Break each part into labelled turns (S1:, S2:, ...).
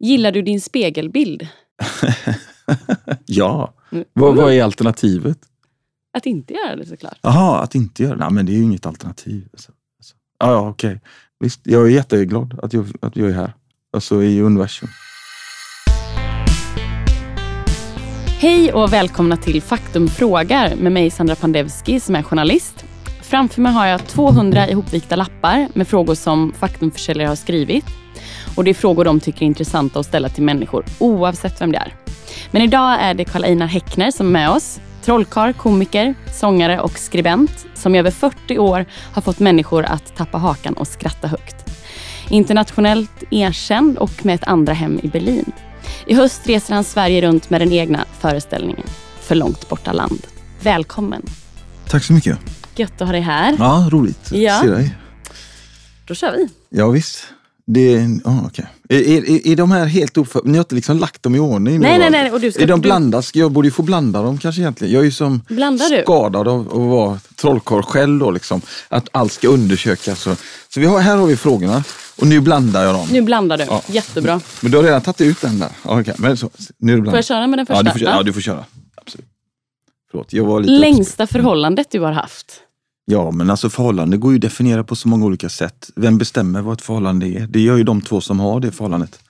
S1: Gillar du din spegelbild?
S2: ja.
S1: Mm.
S2: Vad, vad är alternativet?
S1: Att inte göra det såklart.
S2: Jaha, att inte göra det? Nej, men det är ju inget alternativ. Alltså, alltså. Ja, okej. Visst, jag är jätteglad att jag, att jag är här. Alltså i universum.
S1: Hej och välkomna till Faktum frågar med mig Sandra Pandevski som är journalist. Framför mig har jag 200 ihopvikta lappar med frågor som faktumförsäljare har skrivit. Och det är frågor de tycker är intressanta att ställa till människor oavsett vem det är. Men idag är det Karl Einar Häckner som är med oss. Trollkarl, komiker, sångare och skribent som i över 40 år har fått människor att tappa hakan och skratta högt. Internationellt erkänd och med ett andra hem i Berlin. I höst reser han Sverige runt med den egna föreställningen För långt borta land. Välkommen!
S2: Tack så mycket.
S1: Gött att ha dig här.
S2: Ja, roligt
S1: Ja.
S2: att se dig.
S1: Då kör vi.
S2: Ja, visst. Det ja, okej. är, är, är de här helt oför... Ni har inte liksom lagt dem i ordning?
S1: Nej, nej, nej. Och du ska,
S2: Är de
S1: du,
S2: blandas? Jag borde ju få blanda dem kanske egentligen. Jag är ju som
S1: Blandar du?
S2: skadad av att vara trollkarl själv då liksom. Att allt ska undersökas. Så, så vi har, här har vi frågorna och nu blandar jag dem.
S1: Nu blandar du.
S2: Ja.
S1: Jättebra.
S2: Men du har redan tagit ut den där? Ja, okej. Men så, nu är det
S1: Får jag köra med den första?
S2: Ja, du får köra. Ja, du får köra. Absolut. Förlåt, jag var lite
S1: Längsta förhållandet du har haft?
S2: Ja, men alltså förhållande går ju att definiera på så många olika sätt. Vem bestämmer vad ett förhållande är? Det gör ju de två som har det förhållandet.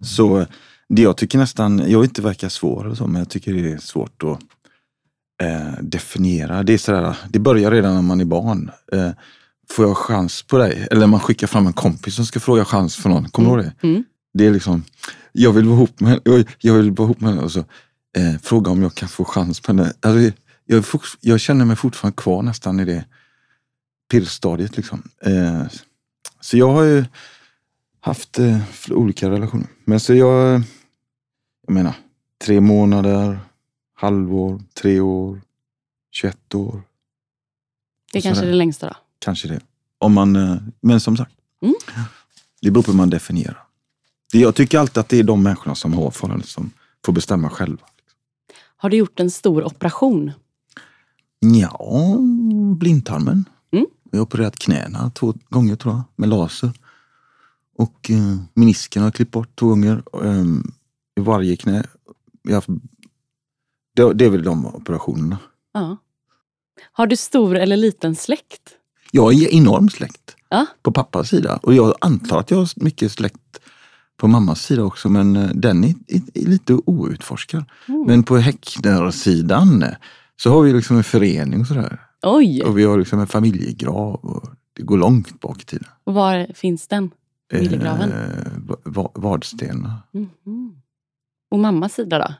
S2: Så det jag tycker nästan, jag vill inte verka svår eller så, men jag tycker det är svårt att eh, definiera. Det är sådär, det börjar redan när man är barn. Eh, får jag chans på dig? Eller man skickar fram en kompis som ska fråga chans för någon. Kommer du ihåg det?
S1: Mm.
S2: Det är liksom, jag vill vara ihop med henne, jag vill vara ihop med henne och så eh, fråga om jag kan få chans på henne. Alltså, jag, är jag känner mig fortfarande kvar nästan i det pirrstadiet. Liksom. Eh, så jag har ju haft eh, olika relationer. Men så jag, jag menar, tre månader, halvår, tre år, 21 år.
S1: Det är kanske
S2: sådär.
S1: det längsta då.
S2: Kanske det. Om man, eh, men som sagt,
S1: Mm.
S2: det beror på hur man definierar. Jag tycker alltid att det är de människorna som har förhållandet som får bestämma själva.
S1: Har du gjort en stor operation?
S2: Ja, blindtarmen.
S1: Mm.
S2: Jag har opererat knäna två gånger tror jag, med laser. Och eh, menisken har jag klippt bort två gånger. Eh, I varje knä. Jag haft, det, det är väl de operationerna.
S1: Ja. Har du stor eller liten släkt?
S2: Jag är enorm släkt
S1: Ja.
S2: på pappas sida. Och jag antar att jag har mycket släkt på mammas sida också, men eh, den är, är, är lite outforskad.
S1: Mm.
S2: Men på Häckner-sidan eh, så har vi liksom en förening och sådär.
S1: Oj!
S2: Och vi har liksom en familjegrav. Och det går långt bak i tiden.
S1: Och var finns den? Familjegraven?
S2: Eh, Va- Va- Vadstena.
S1: Mhm. Och mammas sida då?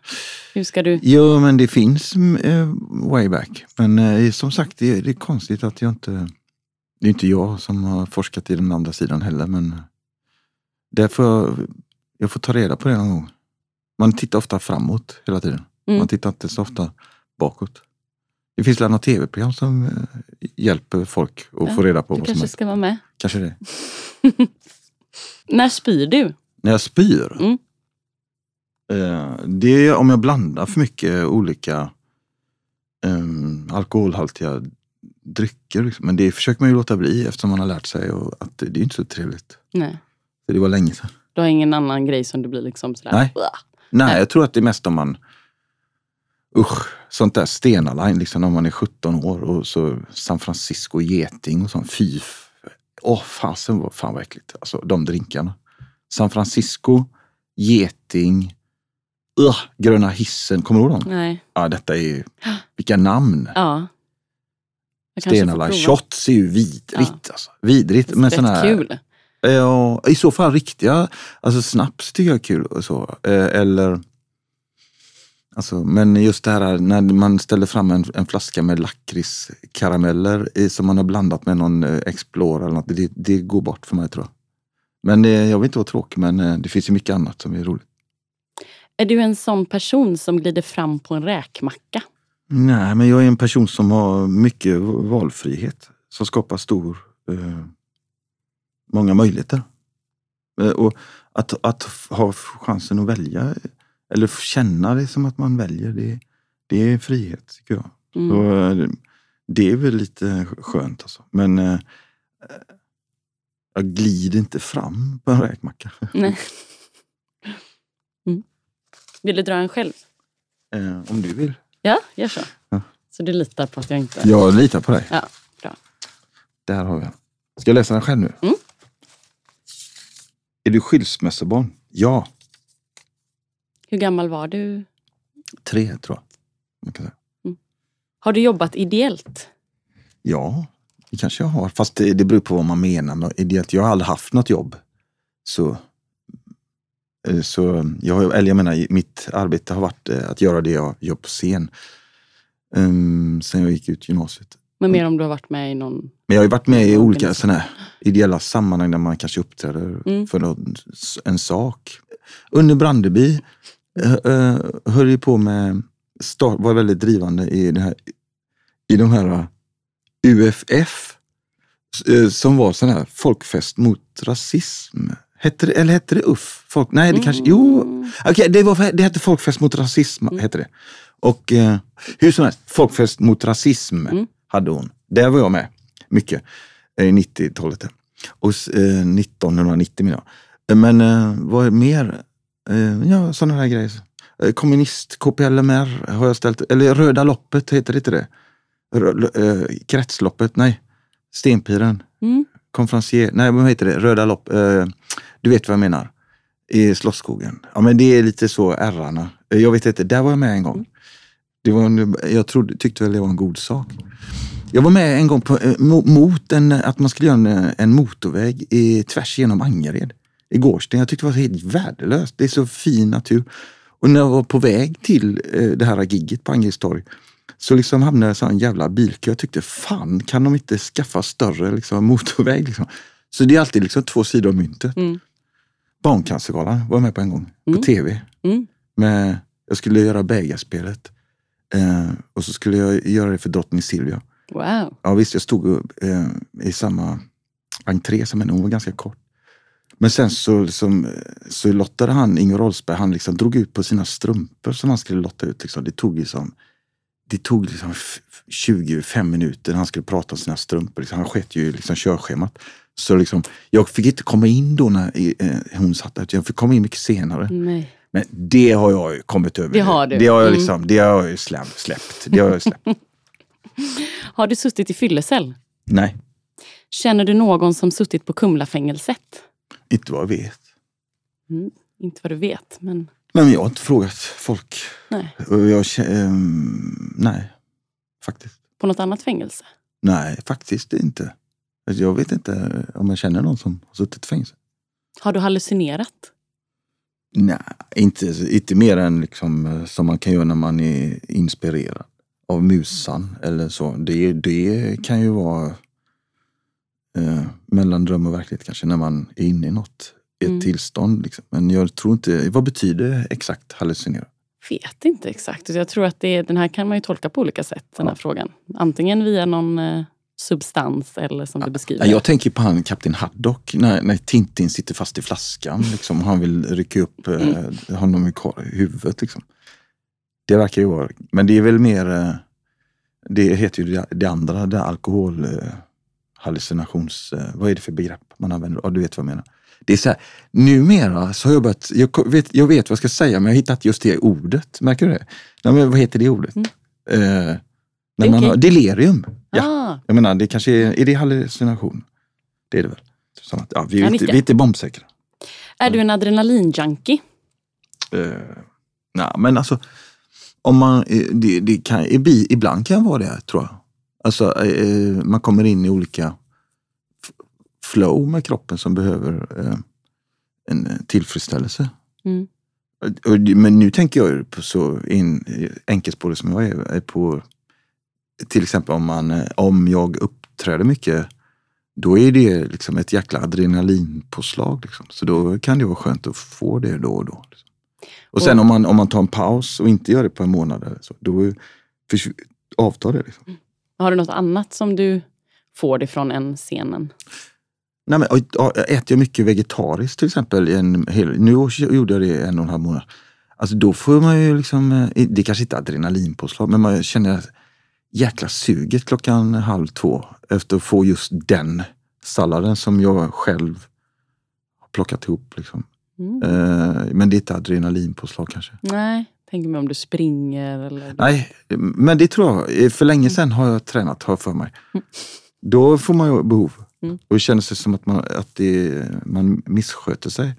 S1: Hur ska du...
S2: Jo, men det finns eh, way back. Men eh, som sagt, det, det är konstigt att jag inte... Det är inte jag som har forskat i den andra sidan heller, men där får jag, jag får ta reda på det någon gång. Man tittar ofta framåt hela tiden.
S1: Mm.
S2: Man tittar inte så ofta bakåt. Det finns några tv-program som eh, hjälper folk att
S1: Ja,
S2: få reda på
S1: Du
S2: vad som
S1: kanske
S2: händer.
S1: ska vara med.
S2: Kanske det.
S1: När spyr du?
S2: När jag spyr?
S1: Mm.
S2: Eh, det är om jag blandar för mycket olika um, alkoholhaltiga drycker. Liksom. Men det försöker man ju låta bli eftersom man har lärt sig och att det, det är inte så trevligt.
S1: Nej.
S2: För det var länge sedan.
S1: Du har ingen annan grej som du blir liksom sådär...
S2: Nej. Nej,
S1: Nej.
S2: jag tror att det är mest om man Usch, sånt där Stena Line liksom när man är 17 år och så San Francisco geting och sånt. Fy. Åh fasen vad, fan vad äckligt. Alltså de drinkarna. San Francisco, geting, uh, gröna hissen. Kommer du ihåg dem?
S1: Nej.
S2: Ja, detta är ju, vilka namn.
S1: Ja.
S2: Stena Line. Shots är ju vidrigt.
S1: Ja.
S2: Alltså. Vidrigt. Men
S1: Rätt
S2: sån här,
S1: kul.
S2: Ja, i så fall riktiga, alltså snaps tycker jag är kul och så. Eh, Eller, alltså, men just det här när man ställer fram en, en flaska med lakritskarameller som man har blandat med någon eh, Explorer eller något, det, det går bort för mig tror jag. Men eh, jag vill inte vara tråkig men eh, det finns ju mycket annat som är roligt.
S1: Är du en sån person som glider fram på en räkmacka?
S2: Nej, men jag är en person som har mycket valfrihet. Som skapar stor, eh, många möjligheter. Och att, att ha chansen att välja, eller känna det som att man väljer, det, det är frihet tycker jag.
S1: Mm.
S2: Så, eh, det är väl lite skönt alltså. Men eh, jag glider inte fram på en räkmacka.
S1: Nej. Vill du dra en själv?
S2: Eh, om du vill.
S1: Ja, gör så.
S2: Ja.
S1: Så du litar på att jag inte...
S2: Jag litar på dig.
S1: Ja, bra.
S2: Där har vi den. Ska jag läsa den själv nu?
S1: Mm.
S2: Är du skilsmässobarn? Ja,
S1: Hur gammal var du?
S2: tre tror jag. Kan säga.
S1: Har du jobbat ideellt?
S2: Ja, det kanske jag har. Fast det, det beror på vad man menar med ideellt. Jag har aldrig haft något jobb. Så, eh, så jag, eller jag menar, mitt arbete har varit eh, att göra det jag gör på scen. Um, sen jag gick ut gymnasiet.
S1: Men mer om du har varit med i någon...
S2: Men jag har ju varit med i olika såna här ideella sammanhang där man kanske uppträder
S1: Mm.
S2: för någon, en sak. Unni Brandeby höll ju på med, start, var väldigt drivande i, det här, i de här uh, UFF eh, som var sån här folkfest mot rasism. Hette det, eller hette det UFF? Folk, nej, det kanske, jo,
S1: Mm.
S2: Okej, det, var, det hette Folkfest mot rasism. Hette det. Och eh, hur som helst, Folkfest mot rasism
S1: Mm.
S2: hade hon. Där var jag med mycket. eh, I 90-talet. Och eh, 1990 menar jag. Men eh, vad är mer? Eh, ja, sådana här grejer. Eh, kommunist, KPLMR har jag ställt. Eller Röda loppet, heter det inte det? Rö, eh, kretsloppet, nej. Stenpiren.
S1: Mm.
S2: Konferencier, nej vad heter det? Röda lopp. Eh, du vet vad jag menar. I Slottsskogen. Ja men det är lite så ärrarna. Jag vet inte, där var jag med en gång. Det var en, jag trodde, tyckte väl det var en god sak. Jag var med en gång på, mo- mot en, att man skulle göra en, en motorväg i, tvärs genom Angered. I Gårdsten. Jag tyckte det var helt värdelöst. Det är så fin natur. Och när jag var på väg till eh, det här gigget på Angereds torg så liksom hamnade jag i en jävla bilkö. Jag tyckte fan kan de inte skaffa större liksom, motorväg? Liksom. Så det är alltid liksom två sidor av myntet.
S1: Mm.
S2: Barncancergalan var jag med på en gång
S1: Mm.
S2: på tv.
S1: Mm.
S2: Med, jag skulle göra bägarspelet. Eh, och så skulle jag göra det för drottning Silvia.
S1: Wow.
S2: Ja visst, jag stod eh, i samma entré som henne. Hon var ganska kort. Men sen så, liksom, så lottade han, Inger Oldsberg, han liksom drog ut på sina strumpor som han skulle lotta ut. Liksom. Det tog liksom, det tog liksom f- 25 minuter när han skulle prata om sina strumpor. Liksom. Han sket ju liksom körschemat. Så liksom, jag fick inte komma in då när eh, hon satt där. Jag fick komma in mycket senare.
S1: Nej.
S2: Men det har jag kommit över.
S1: Det har du.
S2: Det har jag,
S1: Mm.
S2: liksom, det har jag släppt. Det har jag släppt.
S1: Har du suttit i fyllecell?
S2: Nej,
S1: Känner du någon som suttit på Kumlafängelset?
S2: Inte vad jag vet.
S1: Mm. Inte vad du vet, men
S2: Men jag har inte frågat folk.
S1: nej.
S2: Jag, ehm, nej, faktiskt.
S1: På något annat fängelse?
S2: Nej, faktiskt inte. Alltså, Jag vet inte om jag känner någon som har suttit i fängelse.
S1: Har du hallucinerat?
S2: Nej, inte, inte mer än liksom, eh, som man kan göra när man är inspirerad av musan eller så. Det, det kan ju vara eh, mellan dröm och verklighet kanske när man är inne i något, i ett
S1: Mm.
S2: tillstånd. Liksom. Men jag tror inte, vad betyder exakt hallucinera?
S1: Vet inte exakt. Jag tror att det den här kan man ju tolka på olika sätt, den här frågan. Antingen via någon eh, substans eller som du beskriver.
S2: Ja, Jag tänker på han kapten Haddock när, när Tintin sitter fast i flaskan. Liksom, och han vill rycka upp eh, honom i kor- i huvudet. Liksom. Det verkar ju vara, men det är väl mer, eh, det heter ju det, det andra, det alkohol eh, hallucinations, eh, vad är det för begrepp man använder? Ja, du vet vad jag menar. Det är så här, numera så har jag börjat, jag vet, jag vet vad jag ska säga men jag har hittat just det ordet. Märker du det? Nej, men vad heter det ordet?
S1: Mm.
S2: Eh,
S1: är
S2: när man
S1: okej.
S2: har, delirium. Ja.
S1: Ah,
S2: Jag menar, det kanske är, är det hallucination? Det är det väl? Att, ja, vi, är inte, vi är inte bombsäkra.
S1: är du en adrenalinjunkie?
S2: Uh, nej, men alltså, om man, eh, det, det kan, ibland kan jag vara det, tror jag. Alltså, eh, man kommer in i olika flow med kroppen som behöver eh, en eh, tillfredsställelse.
S1: Mm.
S2: Men nu tänker jag på så in, enkelspårig som jag är, är på till exempel om, man, eh, om jag uppträder mycket då är det liksom ett jäkla adrenalinpåslag. Liksom. Så då kan det vara skönt att få det då och då. Liksom. Och sen
S1: Och-
S2: om, man, om man tar en paus och inte gör det på en månad så, då avtar det. Liksom.
S1: Har du något annat som du får det från än scenen?
S2: Nej, men, och, äter jag mycket vegetariskt till exempel, en hel, nu gjorde jag det en och en halv månad. Alltså då får man ju liksom, eh, det är kanske inte adrenalinpåslag, men man känner jäkla suget klockan halv två efter att få just den salladen som jag själv har plockat ihop. Liksom.
S1: Mm.
S2: Eh, men det är inte adrenalinpåslag kanske.
S1: Nej, tänker mig om du springer eller...
S2: Nej, men det tror jag. För länge sedan har jag tränat, har för mig. Då får man ju behov.
S1: Mm.
S2: Och det känns det som att man, att det, man missköter sig.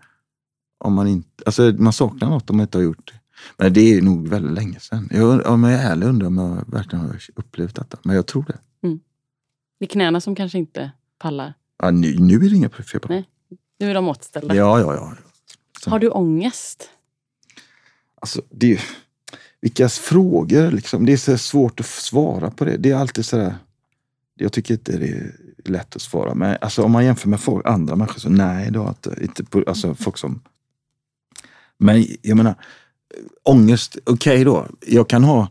S2: Om man, inte, alltså man saknar något om man inte har gjort det. Men det är nog väldigt länge sedan. Jag, om jag är ärlig undrar om jag verkligen har upplevt detta. Men jag tror det.
S1: Det är knäna som kanske inte pallar.
S2: Ja, nu, nu är det inga fel på.
S1: Nej. Nu är de återställda.
S2: Ja, ja, ja. Så.
S1: Har du ångest?
S2: Alltså, det, vilka frågor liksom. Det är så svårt att svara på det. Det är alltid sådär. Jag tycker inte det är lätt att svara. Men alltså, om man jämför med folk, andra människor så nej, har inte. inte på, alltså folk som... Men jag menar, ångest, okej då. Jag kan ha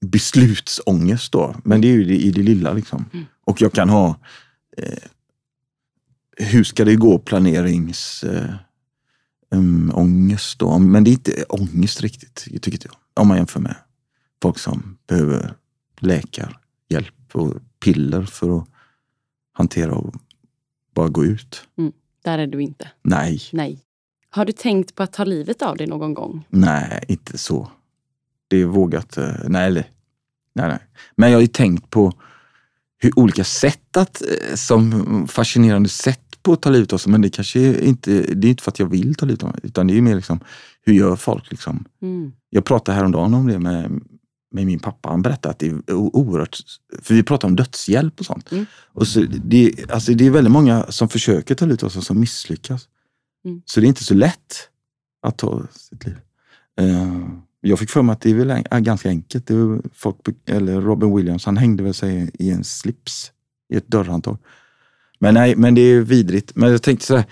S2: beslutsångest då. Men det är ju det, i det lilla liksom.
S1: Mm.
S2: Och jag kan ha eh, hur ska det gå planerings... Eh, um, ångest då. Men det är inte ångest riktigt, tycker inte jag. Om man jämför med folk som behöver läkarhjälp och piller för att hantera och bara gå ut.
S1: Där är du inte.
S2: Nej,
S1: Nej. Har du tänkt på att ta livet av dig någon gång?
S2: nej, inte så. Det är vågat. eh, Nej, eller, nej, nej. Men jag har ju tänkt på hur olika sätt att, eh, som fascinerande sätt på att ta livet av sig. Men det kanske inte, det är inte för att jag vill ta livet av mig, utan det är mer liksom, hur gör folk liksom?
S1: Mm.
S2: Jag pratade häromdagen om det med, med min pappa. Han berättade att det är oerhört... För vi pratar om dödshjälp och sånt.
S1: Mm.
S2: Och så det, alltså det är väldigt många som försöker ta livet av sig som misslyckas.
S1: Mm.
S2: Så det är inte så lätt att ta sitt liv. Eh, jag fick för mig att det är väl en, är ganska enkelt. Det folk, eller Robin Williams, han hängde väl sig i en slips i ett dörrhandtag. Men nej, men det är vidrigt. Men jag tänkte sådär,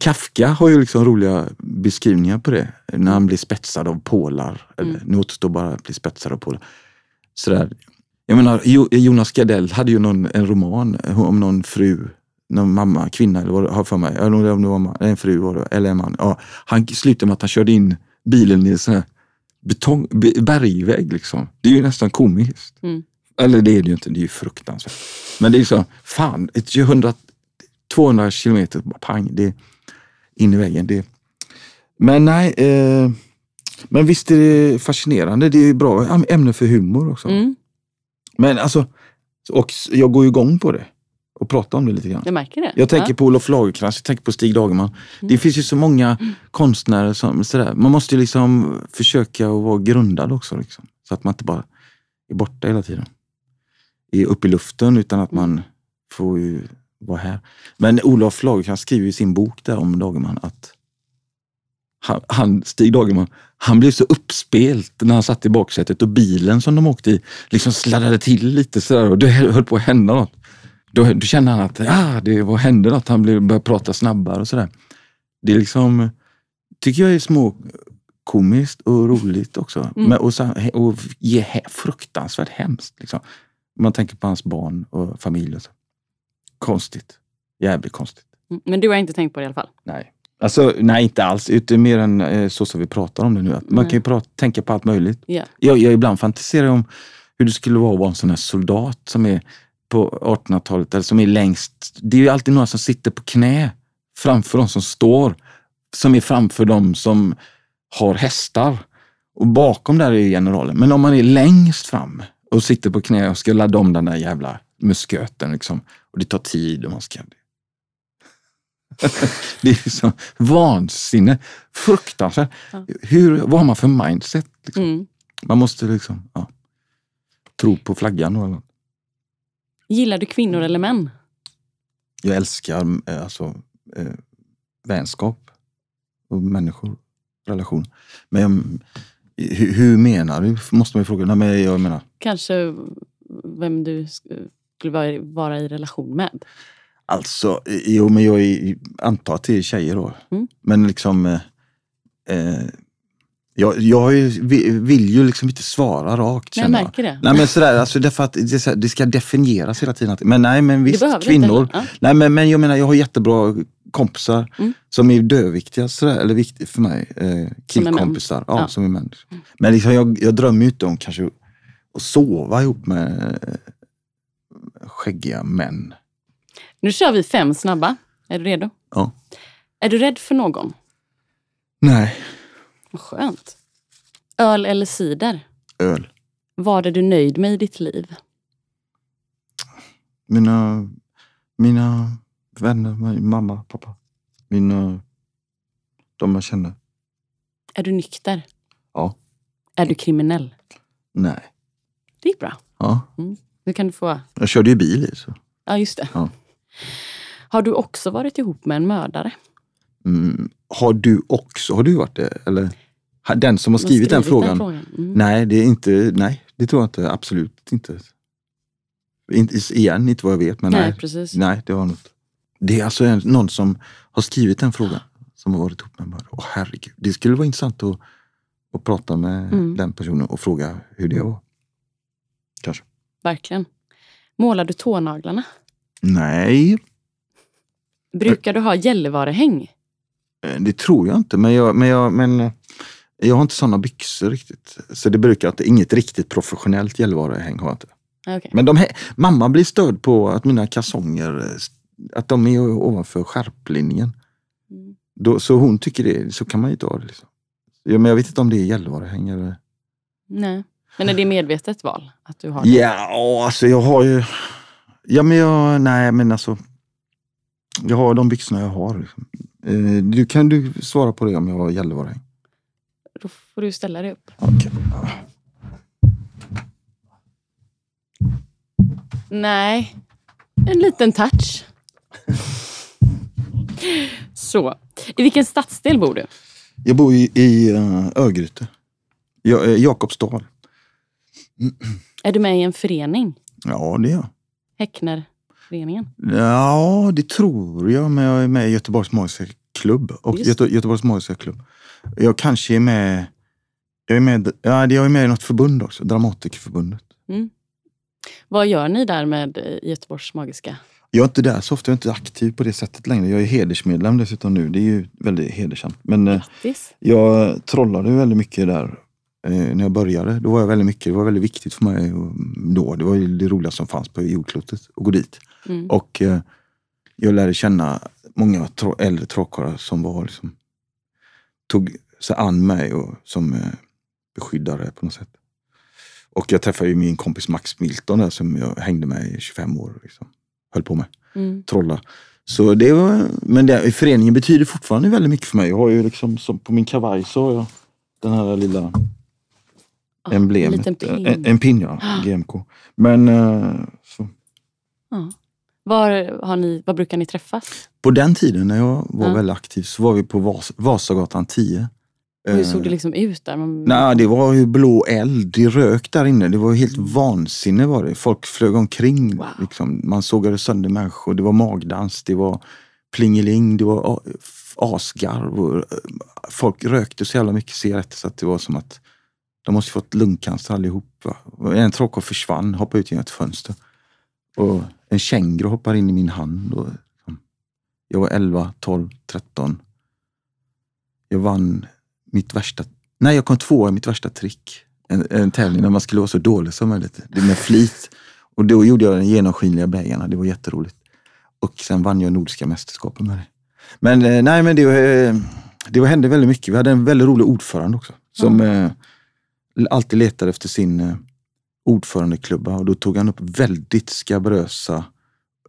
S2: Kafka har ju liksom roliga beskrivningar på det. När han blir spetsad av pålar. Eller,
S1: Mm.
S2: Nu återstår bara att bli spetsad av pålar. Sådär. Jag menar, Jo- Jonas Gardell hade ju någon, en roman om någon fru, någon mamma, kvinna eller vad har för mig. Jag om det var en fru var det, eller en man. Ja, han slutade med att han körde in bilen i en sån här betong, be- bergvägg. Liksom. Det är ju nästan komiskt.
S1: Mm.
S2: Eller det är det ju inte, det är ju fruktansvärt. Men det är så, fan, ett 100, 200 kilometer, pang, det är in i väggen. Det. Men nej, eh, men visst är det fascinerande. Det är ju bra äm- ämne för humor också.
S1: Mm.
S2: Men alltså, och jag går ju igång på det och pratar om det lite grann.
S1: Jag märker det.
S2: Jag tänker
S1: Ja.
S2: på Olof Lagercrantz, jag tänker på Stig Dagerman. Det finns ju så många konstnärer som sådär. Man måste ju liksom försöka att vara grundad också. Liksom, så att man inte bara är borta hela tiden. Är uppe i luften utan att man får ju vara här. Men Olof Lagercrantz skriver i sin bok där om Dagerman att han, han, Stig Dagerman, han blev så uppspelt när han satt i baksätet och bilen som de åkte i liksom sladdade till lite sådär och det höll på att hända något. Då, då kände han att ah, det var, hände något, han blev, började prata snabbare och sådär. Det är liksom, tycker jag är små komiskt och roligt också.
S1: Mm.
S2: Men, och, så, och ge, he- fruktansvärt hemskt. Liksom. Man tänker på hans barn och familj. Och så. Konstigt. Jävligt konstigt.
S1: Mm. Men du har inte tänkt på det i alla fall?
S2: Nej. Alltså, nej, inte alls. Utan mer än eh, så som vi pratar om det nu. Att man kan ju prata, tänka på allt möjligt.
S1: Ja.
S2: Jag, jag ibland fantiserar om hur det skulle vara att vara en sån här soldat som är på 1800-talet, eller som är längst. Det är ju alltid några som sitter på knä framför de som står, som är framför de som har hästar. Och bakom där är generalen. Men om man är längst fram och sitter på knä och ska ladda om den där jävla musköten, liksom, och det tar tid och man ska... det är så vansinne. Fruktansvärt.
S1: Ja.
S2: Hur, vad har man för mindset? Liksom?
S1: Mm.
S2: Man måste liksom ja, tro på flaggan. Och annat.
S1: Gillar du kvinnor eller män?
S2: jag älskar eh, alltså, eh, vänskap och människor, relation. Men jag, hur, hur menar du? Måste man ju fråga. Nej, men jag menar,
S1: Kanske vem du sk- skulle vara- i relation med?
S2: alltså, jo men jag är, antar att det är tjejer då.
S1: Mm.
S2: Men liksom, eh, eh, jag, jag är vill, ju liksom inte svara rakt
S1: jag
S2: känner jag.
S1: märker det.
S2: Nej men sådär, alltså därför att det, är ska definieras hela tiden. Men nej men visst, kvinnor.
S1: Heller.
S2: Nej men, men jag menar jag har jättebra kompisar
S1: Mm.
S2: som är döviktiga sådär, eller viktiga för mig. Eh, killkompisar. Ja,
S1: Ja.
S2: som är män. Men liksom, jag, jag drömmer ju inte om kanske att sova ihop med skäggiga män.
S1: Nu kör vi fem snabba. Är du redo?
S2: Ja.
S1: Är du rädd för någon?
S2: Nej,
S1: Vad skönt. Öl eller cider?
S2: öl.
S1: Vad är du nöjd med i ditt liv?
S2: Mina, mina vänner, min mamma, pappa. Mina, de jag känner.
S1: Är du nykter?
S2: Ja.
S1: Är du kriminell?
S2: Nej.
S1: Det gick bra.
S2: Ja.
S1: Nu kan du få...
S2: Jag körde ju bil i så.
S1: Ja, just det.
S2: Ja.
S1: Har du också varit ihop med en mördare?
S2: Mm. Har du också, har du varit det? Eller den som har
S1: har
S2: skrivit, den frågan?
S1: Mm.
S2: Nej, det är inte, nej, det tror jag inte. Absolut inte. inte igen, inte vad jag vet. Men
S1: Nej,
S2: nej,
S1: precis.
S2: nej det var något. Det är alltså en, någon som har skrivit den frågan. Som har varit ihop med en mördare. Åh herregud. Det skulle vara intressant att, att prata med
S1: Mm.
S2: den personen och fråga hur det var. Kanske.
S1: Verkligen. Målar du tånaglarna?
S2: Nej,
S1: Brukar du ha Gällivarehäng?
S2: eh, det tror jag inte. Men jag, men jag, men eh, jag har inte sådana byxor riktigt. Så det brukar inte, inget riktigt professionellt Gällivarehäng har jag inte.
S1: Ah, okej.
S2: Men de, mamma blir störd på att mina kalsonger, eh, att de är ovanför skärplinjen.
S1: Mm.
S2: Då, så hon tycker det, så kan man ju inte ha det. Liksom. Ja, men jag vet inte om det är Gällivarehäng eller...
S1: Nej. Men är det medvetet val? Att du har det?
S2: Ja, alltså jag har ju... Ja men jag, nej men alltså. Jag har de byxorna jag har. Liksom. Eh, du, kan du svara på det om jag har Gällivarehäng?
S1: Då får du ställa dig upp.
S2: Okej.
S1: Nej, en liten touch. Så. I vilken stadsdel bor du?
S2: Jag bor i, i uh, Örgryte. Ja, eh,
S1: Är du med i en förening?
S2: Ja, det är jag.
S1: Häcknerföreningen?
S2: Ja, det tror jag. Men jag är med i Göteborgs Magiska Klubb. Och
S1: Just.
S2: Göte, Göteborgs Magiska Klubb. Jag kanske är med... Jag är med, ja, jag är med i något förbund också. Dramatikerförbundet.
S1: Vad gör ni där med eh, Göteborgs Magiska?
S2: Jag är inte där så ofta. Jag är inte aktiv på det sättet längre. Jag är hedersmedlem dessutom nu. Det är ju väldigt hedersamt. Men eh,
S1: Grattis!
S2: jag trollade väldigt mycket där när jag började. Då var jag väldigt mycket, det var väldigt viktigt för mig då. Det var ju det roligaste som fanns på jordklotet att gå dit.
S1: Mm.
S2: Och eh, jag lärde känna många tro, äldre trollkarlar som var liksom, tog sig an mig och som eh, beskyddare på något sätt. Och jag träffade ju min kompis Max Milton där, som jag hängde med i 25 år. Liksom. Höll på med
S1: Mm.
S2: trolla. Så det var, men det, föreningen betyder fortfarande väldigt mycket för mig. Jag har ju liksom, som på min kavaj så har jag den här lilla
S1: Ja,
S2: emblemet.
S1: En liten pin.
S2: En, en pin ja, GMK. Men eh, så.
S1: Ja. Var, har ni, var brukar ni träffas?
S2: på den tiden när jag var
S1: Ja.
S2: väldigt aktiv så var vi på Vas Vasagatan 10.
S1: Och hur
S2: Eh,
S1: såg det liksom ut där? Man,
S2: Nej, det var ju blå eld, det rök där inne. Det var helt vansinne var det. Folk flög omkring.
S1: Wow.
S2: Liksom. Man sågade sönder människor. Det var magdans, det var plingeling, det var asgarv. eh, Folk rökte så jävla mycket cigaretter så att det var som att de måste fått lungcancer allihop. Va? En trollkarl försvann, hoppade ut genom ett fönster. Och en känguru hoppade in i min hand. Och, liksom, jag var 11, 12, 13. Jag vann mitt värsta, nej jag kom tvåa i mitt värsta trick. En, en tävling där man skulle vara så dålig som möjligt. Det med flit. Och då gjorde jag den genomskinliga bägarna, det var jätteroligt. Och sen vann jag Nordiska mästerskapen med det. Men eh, nej men det, eh, det var- hände väldigt mycket. Vi hade en väldigt rolig ordförande också. Som eh, alltid letade efter sin eh, ordförandeklubba och då tog han upp väldigt skabrösa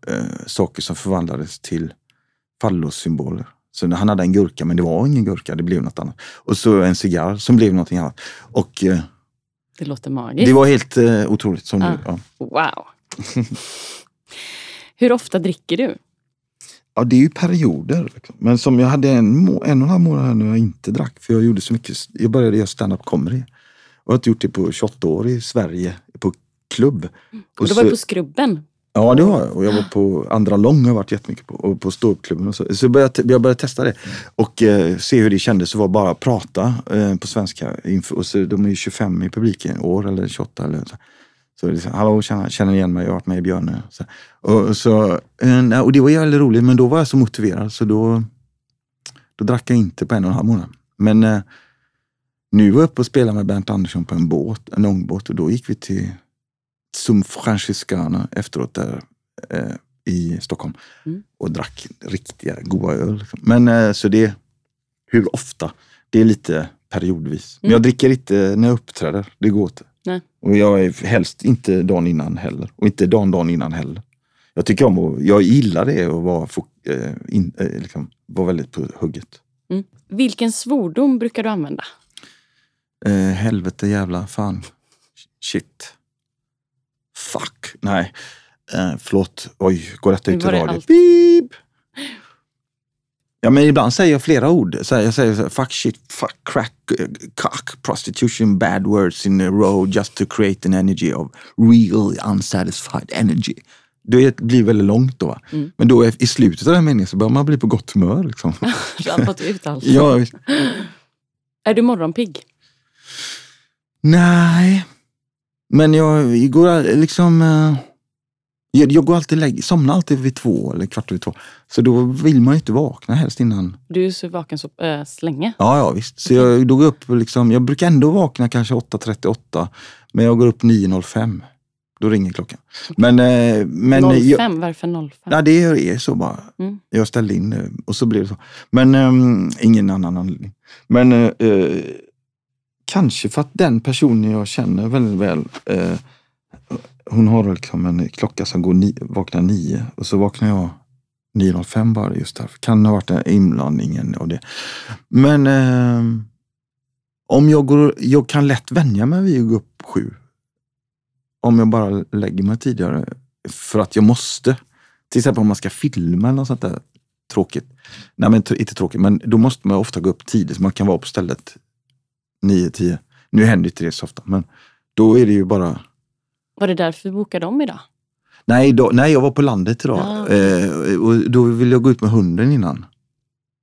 S2: eh, saker som förvandlades till fallossymboler. Så han hade en gurka, men det var ingen gurka, det blev något annat. Och så en cigarr som blev någonting annat. Och eh,
S1: Det låter magiskt.
S2: det var helt eh, otroligt. Som
S1: Ah.
S2: du, ja.
S1: Wow! Hur ofta dricker du?
S2: ja, det är ju perioder. Liksom. Men som jag hade en, en och en halv månad här när jag inte drack, för jag gjorde så mycket. Jag började göra stand-up comedy. Och jag har inte gjort det på 28 år i Sverige, på klubb.
S1: Och du var ju på Skrubben.
S2: Ja, det var jag. Och jag var på Andra Lång har jag varit jättemycket på. Och på ståuppklubben och så. Så jag började, jag började testa det. Och eh, se hur det kändes att vara bara prata eh, på svenska. Och så, de är ju 25 i publiken, år eller 28 eller så. Så liksom, hallå, känner, känner igen mig, jag har varit med i Björne. Så, och, så, eh, och det var ju väldigt roligt, men då var jag så motiverad så då, då drack jag inte på en och en halv månad. Men eh, nu var jag uppe och spelade med Bernt Andersson på en båt, en ångbåt och då gick vi till Zum Franciscana efteråt där eh, i Stockholm
S1: Mm.
S2: och drack riktiga goda öl. liksom. Men eh, så det, hur ofta? Det är lite periodvis. Men
S1: Mm.
S2: jag dricker inte när jag uppträder. Det går inte.
S1: Nej.
S2: Och jag är helst inte dagen innan heller. Och inte dagen, dagen innan heller. Jag tycker om att, jag gillar det och vara, eh, in, eh, liksom, vara väldigt på hugget.
S1: Mm. Vilken svordom brukar du använda?
S2: Eh, helvete jävla fan. Shit. Fuck. Nej. Eh, förlåt. Oj, går detta ut i radio? Beep. Ja men ibland säger jag flera ord. Så jag säger så här, fuck shit, fuck crack, eh, cock, prostitution, bad words in a row just to create an energy of real unsatisfied energy. Det blir väldigt långt då.
S1: Mm.
S2: Men då i slutet av den meningen så börjar man bli på gott humör. Liksom.
S1: Du har fått ut allt.
S2: ja.
S1: Är du morgonpigg?
S2: Nej. Men jag, jag går liksom... eh, Jag, jag går alltid lägg, somnar alltid vid två eller kvart över två. Så då vill man ju inte vakna helst innan.
S1: Du är så vaken så äh, länge.
S2: Ja, ja visst. Så jag, då går upp liksom, jag brukar ändå vakna kanske 8.38. Men jag går upp 9.05. Då ringer klockan. Men, eh, men
S1: 05,
S2: jag,
S1: varför 05?
S2: ja, det är så bara.
S1: Mm.
S2: Jag ställde in och så blev det så. Men ehm, ingen annan anledning. Men eh, kanske för att den personen jag känner väldigt väl, eh, hon har liksom en klocka som går ni, vaknar nio och så vaknar jag 9.05 bara just därför. Kan ha varit inblandningen av det. Men eh, om jag går, jag kan lätt vänja mig vid att gå upp sju. Om jag bara lägger mig tidigare för att jag måste. Till exempel om man ska filma eller något sånt där tråkigt. Nej men inte tråkigt, men då måste man ofta gå upp tidigt så man kan vara på stället 9-10. Nu händer inte det så ofta, men då är det ju bara
S1: Var det därför vi bokade om idag?
S2: Nej, då, nej jag var på landet idag
S1: Ah.
S2: eh, och då ville jag gå ut med hunden innan.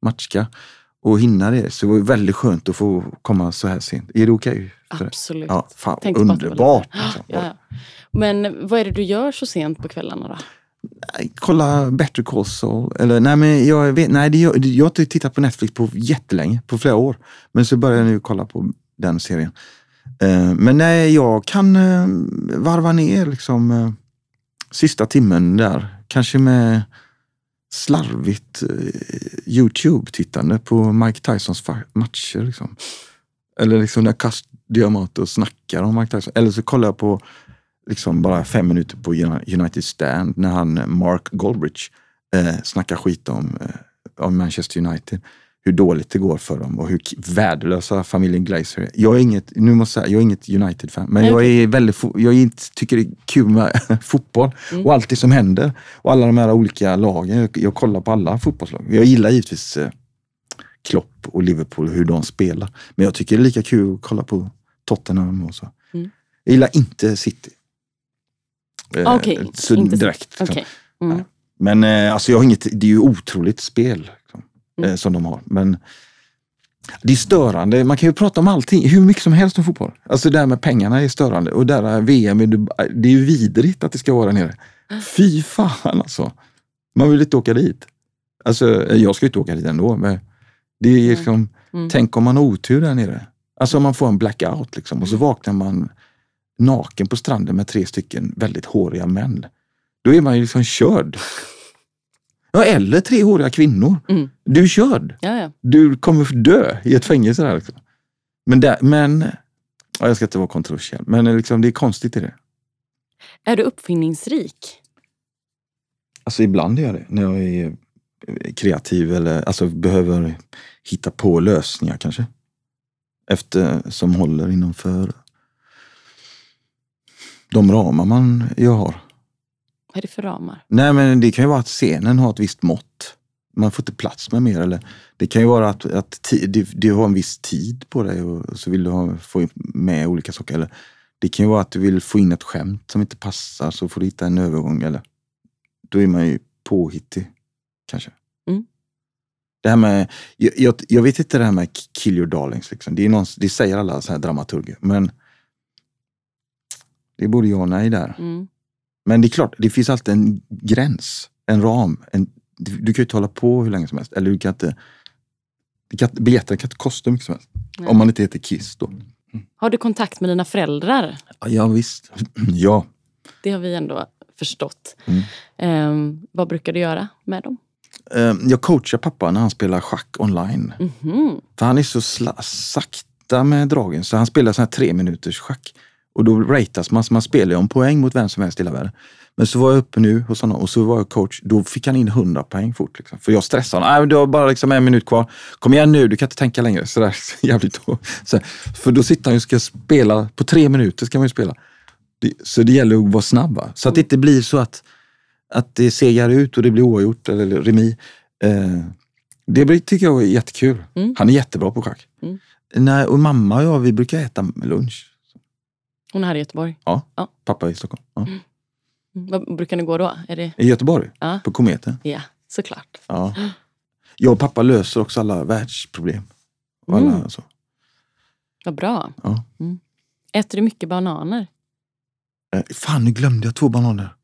S2: Matchka. Och hinna det. Så det var väldigt skönt att få komma så här sent. Är det okej? dig?
S1: Absolut.
S2: Ja, fan
S1: Tänkte
S2: underbart. Liksom.
S1: Ja, ja. Men vad är det du gör så sent på kvällarna då?
S2: Kolla Better Call Saul. Eller, nej, men jag, vet, nej, det, jag, jag har inte tittat på Netflix på jättelänge, på flera år. Men så börjar jag nu kolla på den serien. Eh, men nej, jag kan eh, varva ner liksom eh, sista timmen där. Kanske med slarvigt eh, Youtube-tittande på Mike Tysons matcher. Liksom. Eller liksom när Cus Diamato snackar om Mike Tyson. Eller så kollar jag på liksom bara fem minuter på Uni- United Stand när han, Mark Goldrich, eh, snackar skit om, eh, om Manchester United. Hur dåligt det går för dem och hur värdelösa familjen Glazer är. Jag är inget, nu måste jag jag är inget United-fan, men
S1: Nej,
S2: jag är väldigt, jag är inte, tycker det är kul med fotboll
S1: Mm.
S2: och allt det som händer. Och alla de här olika lagen. Jag, jag kollar på alla fotbollslag. Jag gillar givetvis eh, Klopp och Liverpool, hur de spelar. Men jag tycker det är lika kul att kolla på Tottenham och så.
S1: Mm.
S2: Jag gillar inte City. Eh,
S1: Okej,
S2: så
S1: inte så-
S2: direkt. liksom.
S1: Okej. Mm.
S2: Men eh, alltså jag har inget, det är ju otroligt spel liksom,
S1: Mm.
S2: eh, som de har. Men det är störande. Man kan ju prata om allting, hur mycket som helst om fotboll. Alltså det där med pengarna är störande. Och där är VM, i Dubai, det är ju vidrigt att det ska vara nere. Fy fan alltså. Man vill inte åka dit. Alltså, jag ska inte åka dit ändå. Men det är liksom,
S1: Mm.
S2: tänk om man har otur där nere. Alltså om man får en blackout liksom, och så vaknar man naken på stranden med tre stycken väldigt håriga män. Då är man ju liksom körd. Ja, eller tre håriga kvinnor.
S1: Mm.
S2: Du är körd.
S1: Ja, ja.
S2: Du kommer dö i ett fängelse där. Liksom. Men, där, men ja, jag ska inte vara kontroversiell, men liksom, det är konstigt i det.
S1: Är du uppfinningsrik?
S2: Alltså ibland är jag det, när jag är eh, kreativ eller alltså behöver hitta på lösningar kanske. Efter, som håller innanför de ramar man jag har.
S1: Vad är det för ramar?
S2: Nej men det kan ju vara att scenen har ett visst mått. Man får inte plats med mer. Eller det kan ju vara att, att du, du har en viss tid på dig och så vill du ha, få med olika saker. Eller det kan ju vara att du vill få in ett skämt som inte passar så får du hitta en övergång. Eller, då är man ju påhittig kanske.
S1: Mm.
S2: Det här med, jag, jag, jag vet inte det här med kill your darlings. Liksom. Det, är någon, det säger alla så här dramaturger. Men det är både ja och nej där.
S1: Mm.
S2: Men det är klart, det finns alltid en gräns, en ram. En, du, kan ju inte hålla på hur länge som helst. Eller du kan inte, kan, biljetterna kan inte kosta hur mycket som helst.
S1: Nej.
S2: Om man inte heter Kiss då.
S1: Har du kontakt med dina föräldrar?
S2: Ja, Ja visst. Ja.
S1: Det har vi ändå förstått.
S2: Mm.
S1: Ehm, vad brukar du göra med dem?
S2: eh, jag coachar pappa när han spelar schack online.
S1: Mhm.
S2: För han är så sakta med dragen så han spelar sån här tre minuters schack. Och då ratas man, så man spelar ju om poäng mot vem som helst i hela världen. Men så var jag uppe nu hos honom och så var jag coach. Då fick han in 100 poäng fort. Liksom. För jag stressade honom. Du har bara liksom en minut kvar. Kom igen nu, du kan inte tänka längre. Så där, jävligt då. Så, för då sitter han och ska spela, på tre minuter ska man ju spela. Det, så det gäller att vara snabb. Va? Så att det inte blir så att, att det segar ut och det blir oavgjort eller remi. Eh, det blir, tycker jag är jättekul.
S1: Mm.
S2: Han är jättebra på schack.
S1: Mm.
S2: Nej, och mamma och jag, vi brukar äta lunch.
S1: Hon är här i Göteborg.
S2: Pappa är i Stockholm. Ja.
S1: Mm. Vad brukar ni gå då? Är det...
S2: I Göteborg,
S1: Ja.
S2: på Kometen.
S1: Ja, såklart.
S2: Ja. Jag och pappa löser också alla världsproblem. Och alla,
S1: Mm.
S2: så.
S1: Vad bra.
S2: Ja.
S1: Mm. Äter du mycket bananer?
S2: Eh, Fan, nu glömde jag två bananer.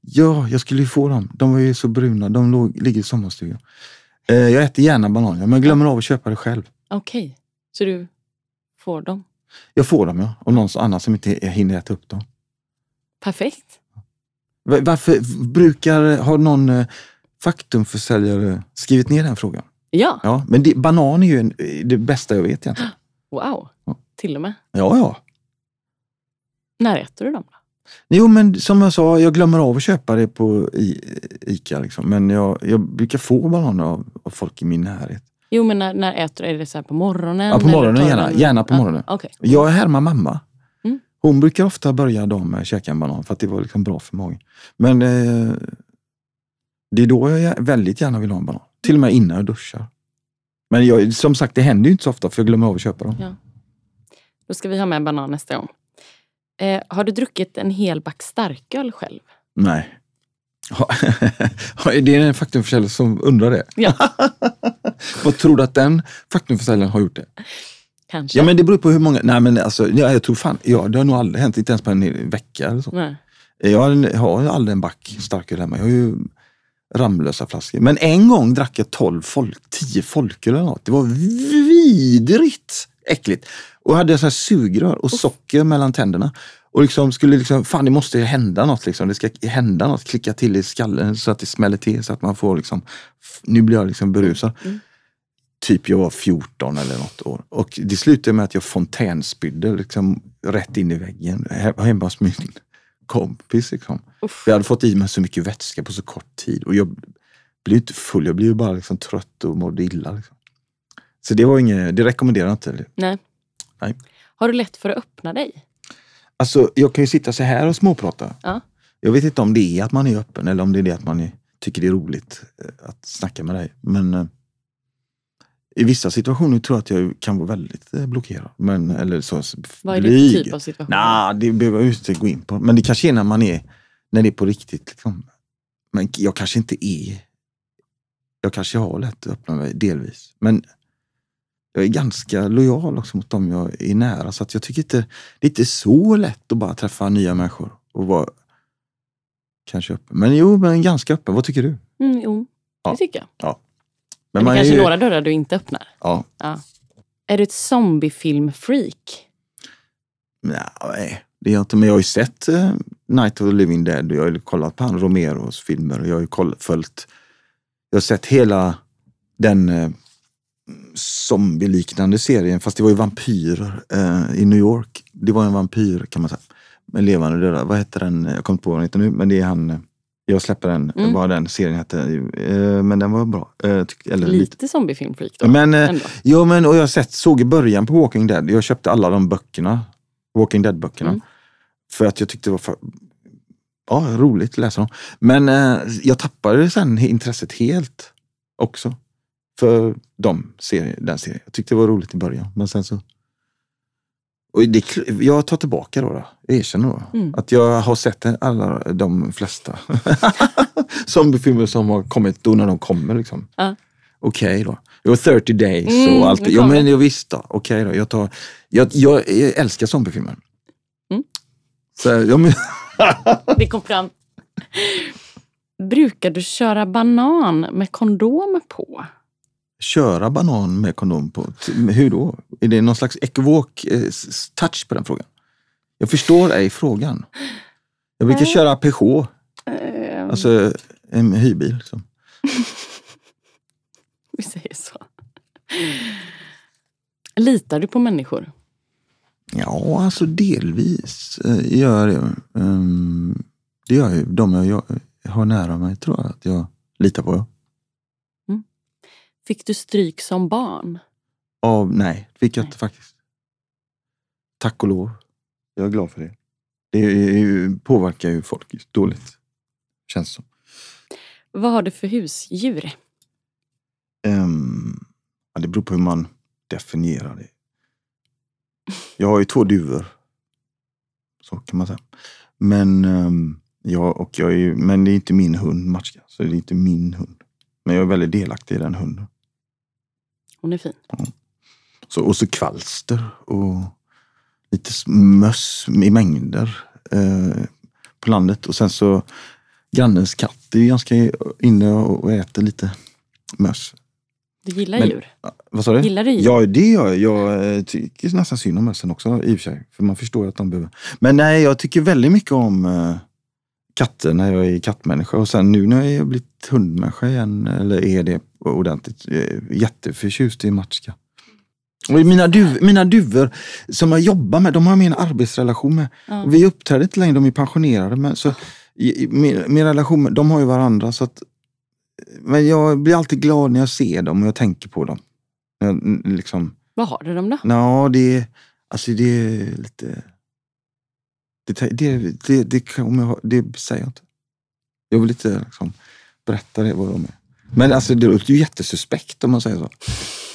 S2: Ja, jag skulle ju få dem. De var ju så bruna. De låg, ligger i sommarstugan. Eh, jag äter gärna bananer, men jag glömmer av att köpa det själv.
S1: Okej, så du får dem?
S2: Jag får dem, ja. Och någon annan som inte hinner äta upp dem.
S1: Perfekt.
S2: Va- Varför brukar, har någon eh, faktumförsäljare skrivit ner den frågan?
S1: Ja,
S2: Ja, men det, banan är ju en, det bästa jag vet egentligen.
S1: wow.
S2: Ja.
S1: Till och med.
S2: Ja, ja.
S1: När äter du dem? Då?
S2: Jo, men som jag sa, jag glömmer av att köpa det på I, Ica. Liksom. Men jag, jag brukar få bananer av, av folk i min närhet.
S1: Jo, men när, när äter? Är det så på morgonen?
S2: Ja, på morgonen gärna.
S1: den-
S2: Gärna på morgonen.
S1: Okej.
S2: Jag härmar mamma.
S1: Mm.
S2: Hon brukar ofta börja dagen med att käka en banan för att det var liksom bra för magen. Men eh, det är då jag väldigt gärna vill ha en banan. Till och med innan jag duschar. Men jag, som sagt, det händer ju inte så ofta för jag glömmer av att köpa dem.
S1: Ja. Då ska vi ha med banan nästa gång. Eh, har du druckit en hel back starköl själv?
S2: Nej. det är en faktumförsäljare som undrar det.
S1: Ja,
S2: Vad tror du att den faktumförsäljaren har gjort det?
S1: kanske.
S2: Ja men det beror på hur många, nej men alltså, ja, jag tror fan, ja, det har nog aldrig hänt, inte ens på en vecka eller så.
S1: Nej.
S2: Jag har, har aldrig en back starköl hemma, jag har ju Ramlösa flaskor. Men en gång drack jag 12 folk, 10 folköl eller något. Det var vidrigt äckligt. Och jag hade så här sugrör och socker mellan tänderna. Och liksom skulle liksom, fan det måste hända något liksom. Det ska hända något, klicka till i skallen så att det smäller till så att man får liksom, nu blir jag liksom berusad.
S1: Mm.
S2: Typ jag var 14 eller något år. Och det slutade med att jag fontänspydde liksom rätt in i väggen he- hemma hos min kompis. Liksom.
S1: Uff.
S2: Jag hade fått i mig så mycket vätska på så kort tid. Och jag blev inte full, jag blev bara liksom trött och mådde illa. Liksom. Så det var inget, det rekommenderar jag inte.
S1: Nej.
S2: Nej.
S1: Har du lätt för att öppna dig?
S2: Alltså jag kan ju sitta så här och småprata.
S1: Ja.
S2: Jag vet inte om det är att man är öppen eller om det är det att man är, tycker det är roligt eh, att snacka med dig. Men eh, i vissa situationer tror jag att jag kan vara väldigt eh, blockerad. Men, eller så,
S1: Vad är det för typ av situation?
S2: Nej, det behöver jag inte gå in på. Men det kanske är när man är, när det är på riktigt. Liksom. Men jag kanske inte är, jag kanske har lätt att öppna mig delvis. Men jag är ganska lojal också mot dem jag är nära. Så att jag tycker inte, det är inte så lätt att bara träffa nya människor och vara kanske öppen. Men jo, men ganska öppen. Vad tycker du?
S1: Mm, jo,
S2: Ja.
S1: det tycker jag.
S2: Men
S1: Men det
S2: man
S1: kanske
S2: är
S1: är
S2: ju-
S1: några dörrar du inte öppnar.
S2: Ja,
S1: Ja. Är du ett zombiefilm-freak?
S2: nej, det är jag inte. Men jag har ju sett eh, Night of the Living Dead och jag har ju kollat på han Romeros filmer. Och jag har ju kollat, följt, jag har sett hela den eh, zombie-liknande serien. Fast det var ju vampyrer eh, i New York. Det var en vampyr kan man säga. Med levande döda. Vad heter den? Jag kommer inte på vad den heter nu. Men det är han. eh, Jag släpper den,
S1: Mm.
S2: vad den serien hette. Eh, men den var bra. Eh, tyck, eller lite.
S1: Lite zombiefilm-freak då?
S2: Men, eh. Jo men och jag sett, såg i början på Walking Dead, jag köpte alla de böckerna. Walking Dead-böckerna.
S1: Mm.
S2: För att jag tyckte det var för, ja, roligt att läsa dem. Men eh, jag tappade sen intresset helt också. För de serier, den serien. Jag tyckte det var roligt i början. Men sen så... Och det, jag tar tillbaka då. då. Jag erkänner då.
S1: Mm.
S2: Att jag har sett alla de flesta zombiefilmer som har kommit då när de kommer. Liksom.
S1: Ja.
S2: Okej då. Det var 30 days
S1: Mm,
S2: och allt.
S1: kommer
S2: men jag visste. Okej då. Jag, tar, jag, jag, jag älskar zombiefilmer.
S1: Mm.
S2: Så, ja, men,
S1: Det kom fram. Brukar du köra banan med kondom på?
S2: Köra banan med kondom på. Hur då? Är det någon slags ekivok eh, touch på den frågan? Jag förstår ej frågan. Jag brukar
S1: Nej.
S2: köra Peugeot,
S1: Eh,
S2: alltså en hyrbil. Liksom.
S1: Vi säger så. Litar du på människor?
S2: Ja, alltså delvis eh, gör jag det. Um, det gör ju de jag, jag har nära mig tror jag att jag litar på.
S1: Fick du stryk som barn?
S2: Av, nej, fick jag inte faktiskt. Tack och lov. Jag är glad för det. Det påverkar ju folk dåligt. Känns som.
S1: Vad har du för husdjur?
S2: Um, ja, det beror på hur man definierar det. Jag har ju två duvor. Så kan man säga. Men, um, jag, och jag är, men det är inte min hund Matska. Så det är inte min hund. Men jag är väldigt delaktig i den hunden.
S1: Hon är fin.
S2: Ja. Så, och så kvalster och lite möss i mängder eh, på landet. Och sen så grannens katt är ganska inne och äter lite möss.
S1: Du gillar Men, djur?
S2: Vad sa du?
S1: Gillar du djur?
S2: Ja, det gör jag. Jag eh, tycker nästan synd om mössen också i och för sig. För man förstår ju att de behöver. Men nej, jag tycker väldigt mycket om uh, katter när jag är kattmänniska. Och sen nu när jag har blivit hundmänniska igen, eller är det ordentligt, jätteförtjust i matchka. Och mina, duv, mina duvor som jag jobbar med, de har jag min arbetsrelation med. Mm. Vi uppträder inte längre, de är pensionerade. Men så, min, min relation med, de har ju varandra. Så att, men jag blir alltid glad när jag ser dem och jag tänker på dem. Jag, liksom,
S1: Vad har du dem då?
S2: Ja, det, alltså det är lite... Det, det, det, det, jag, det säger jag inte. Jag vill inte liksom, berätta det, vad de är. Men alltså, det låter ju jättesuspekt om man säger så.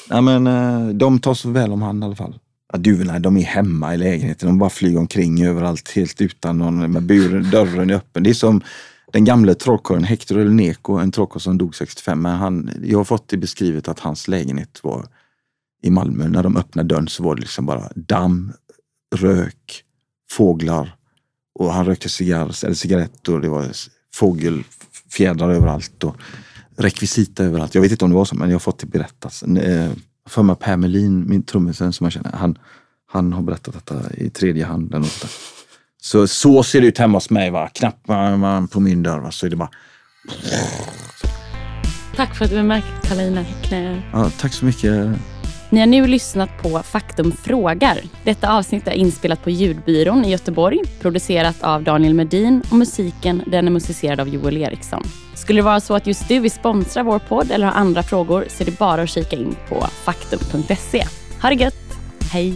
S2: Ja, men, eh, de tar så väl om hand i alla fall. Ja, duvorna de är hemma i lägenheten. De bara flyger omkring överallt helt utan någon, med buren, dörren är öppen. Det är som den gamle trollkarlen Hector El Neko, en trollkarl som dog 65. Men han, jag har fått det beskrivet att hans lägenhet var i Malmö. När de öppnade dörren så var det liksom bara damm, rök, fåglar och han rökte cigarr, eller cigaretter. Det var fågelfjädrar överallt. Och, rekvisita överallt. Jag vet inte om det var så, men jag har fått det berättat. Eh, för mig Per Melin, min trummisen som jag känner, han, han har berättat detta i tredje hand. Eller Så, så ser det ut hemma hos mig. Va? Knappar man på min dörr va? så är det bara...
S1: Tack för att du är med Karolina Häckner.
S2: Ja, tack så mycket.
S1: Ni har nu lyssnat på Faktum frågar. Detta avsnitt är inspelat på Ljudbyrån i Göteborg, producerat av Daniel Medin och musiken den är musicerad av Joel Eriksson. Skulle det vara så att just du vill sponsra vår podd eller har andra frågor så är det bara att kika in på faktum.se. Ha det gött! Hej!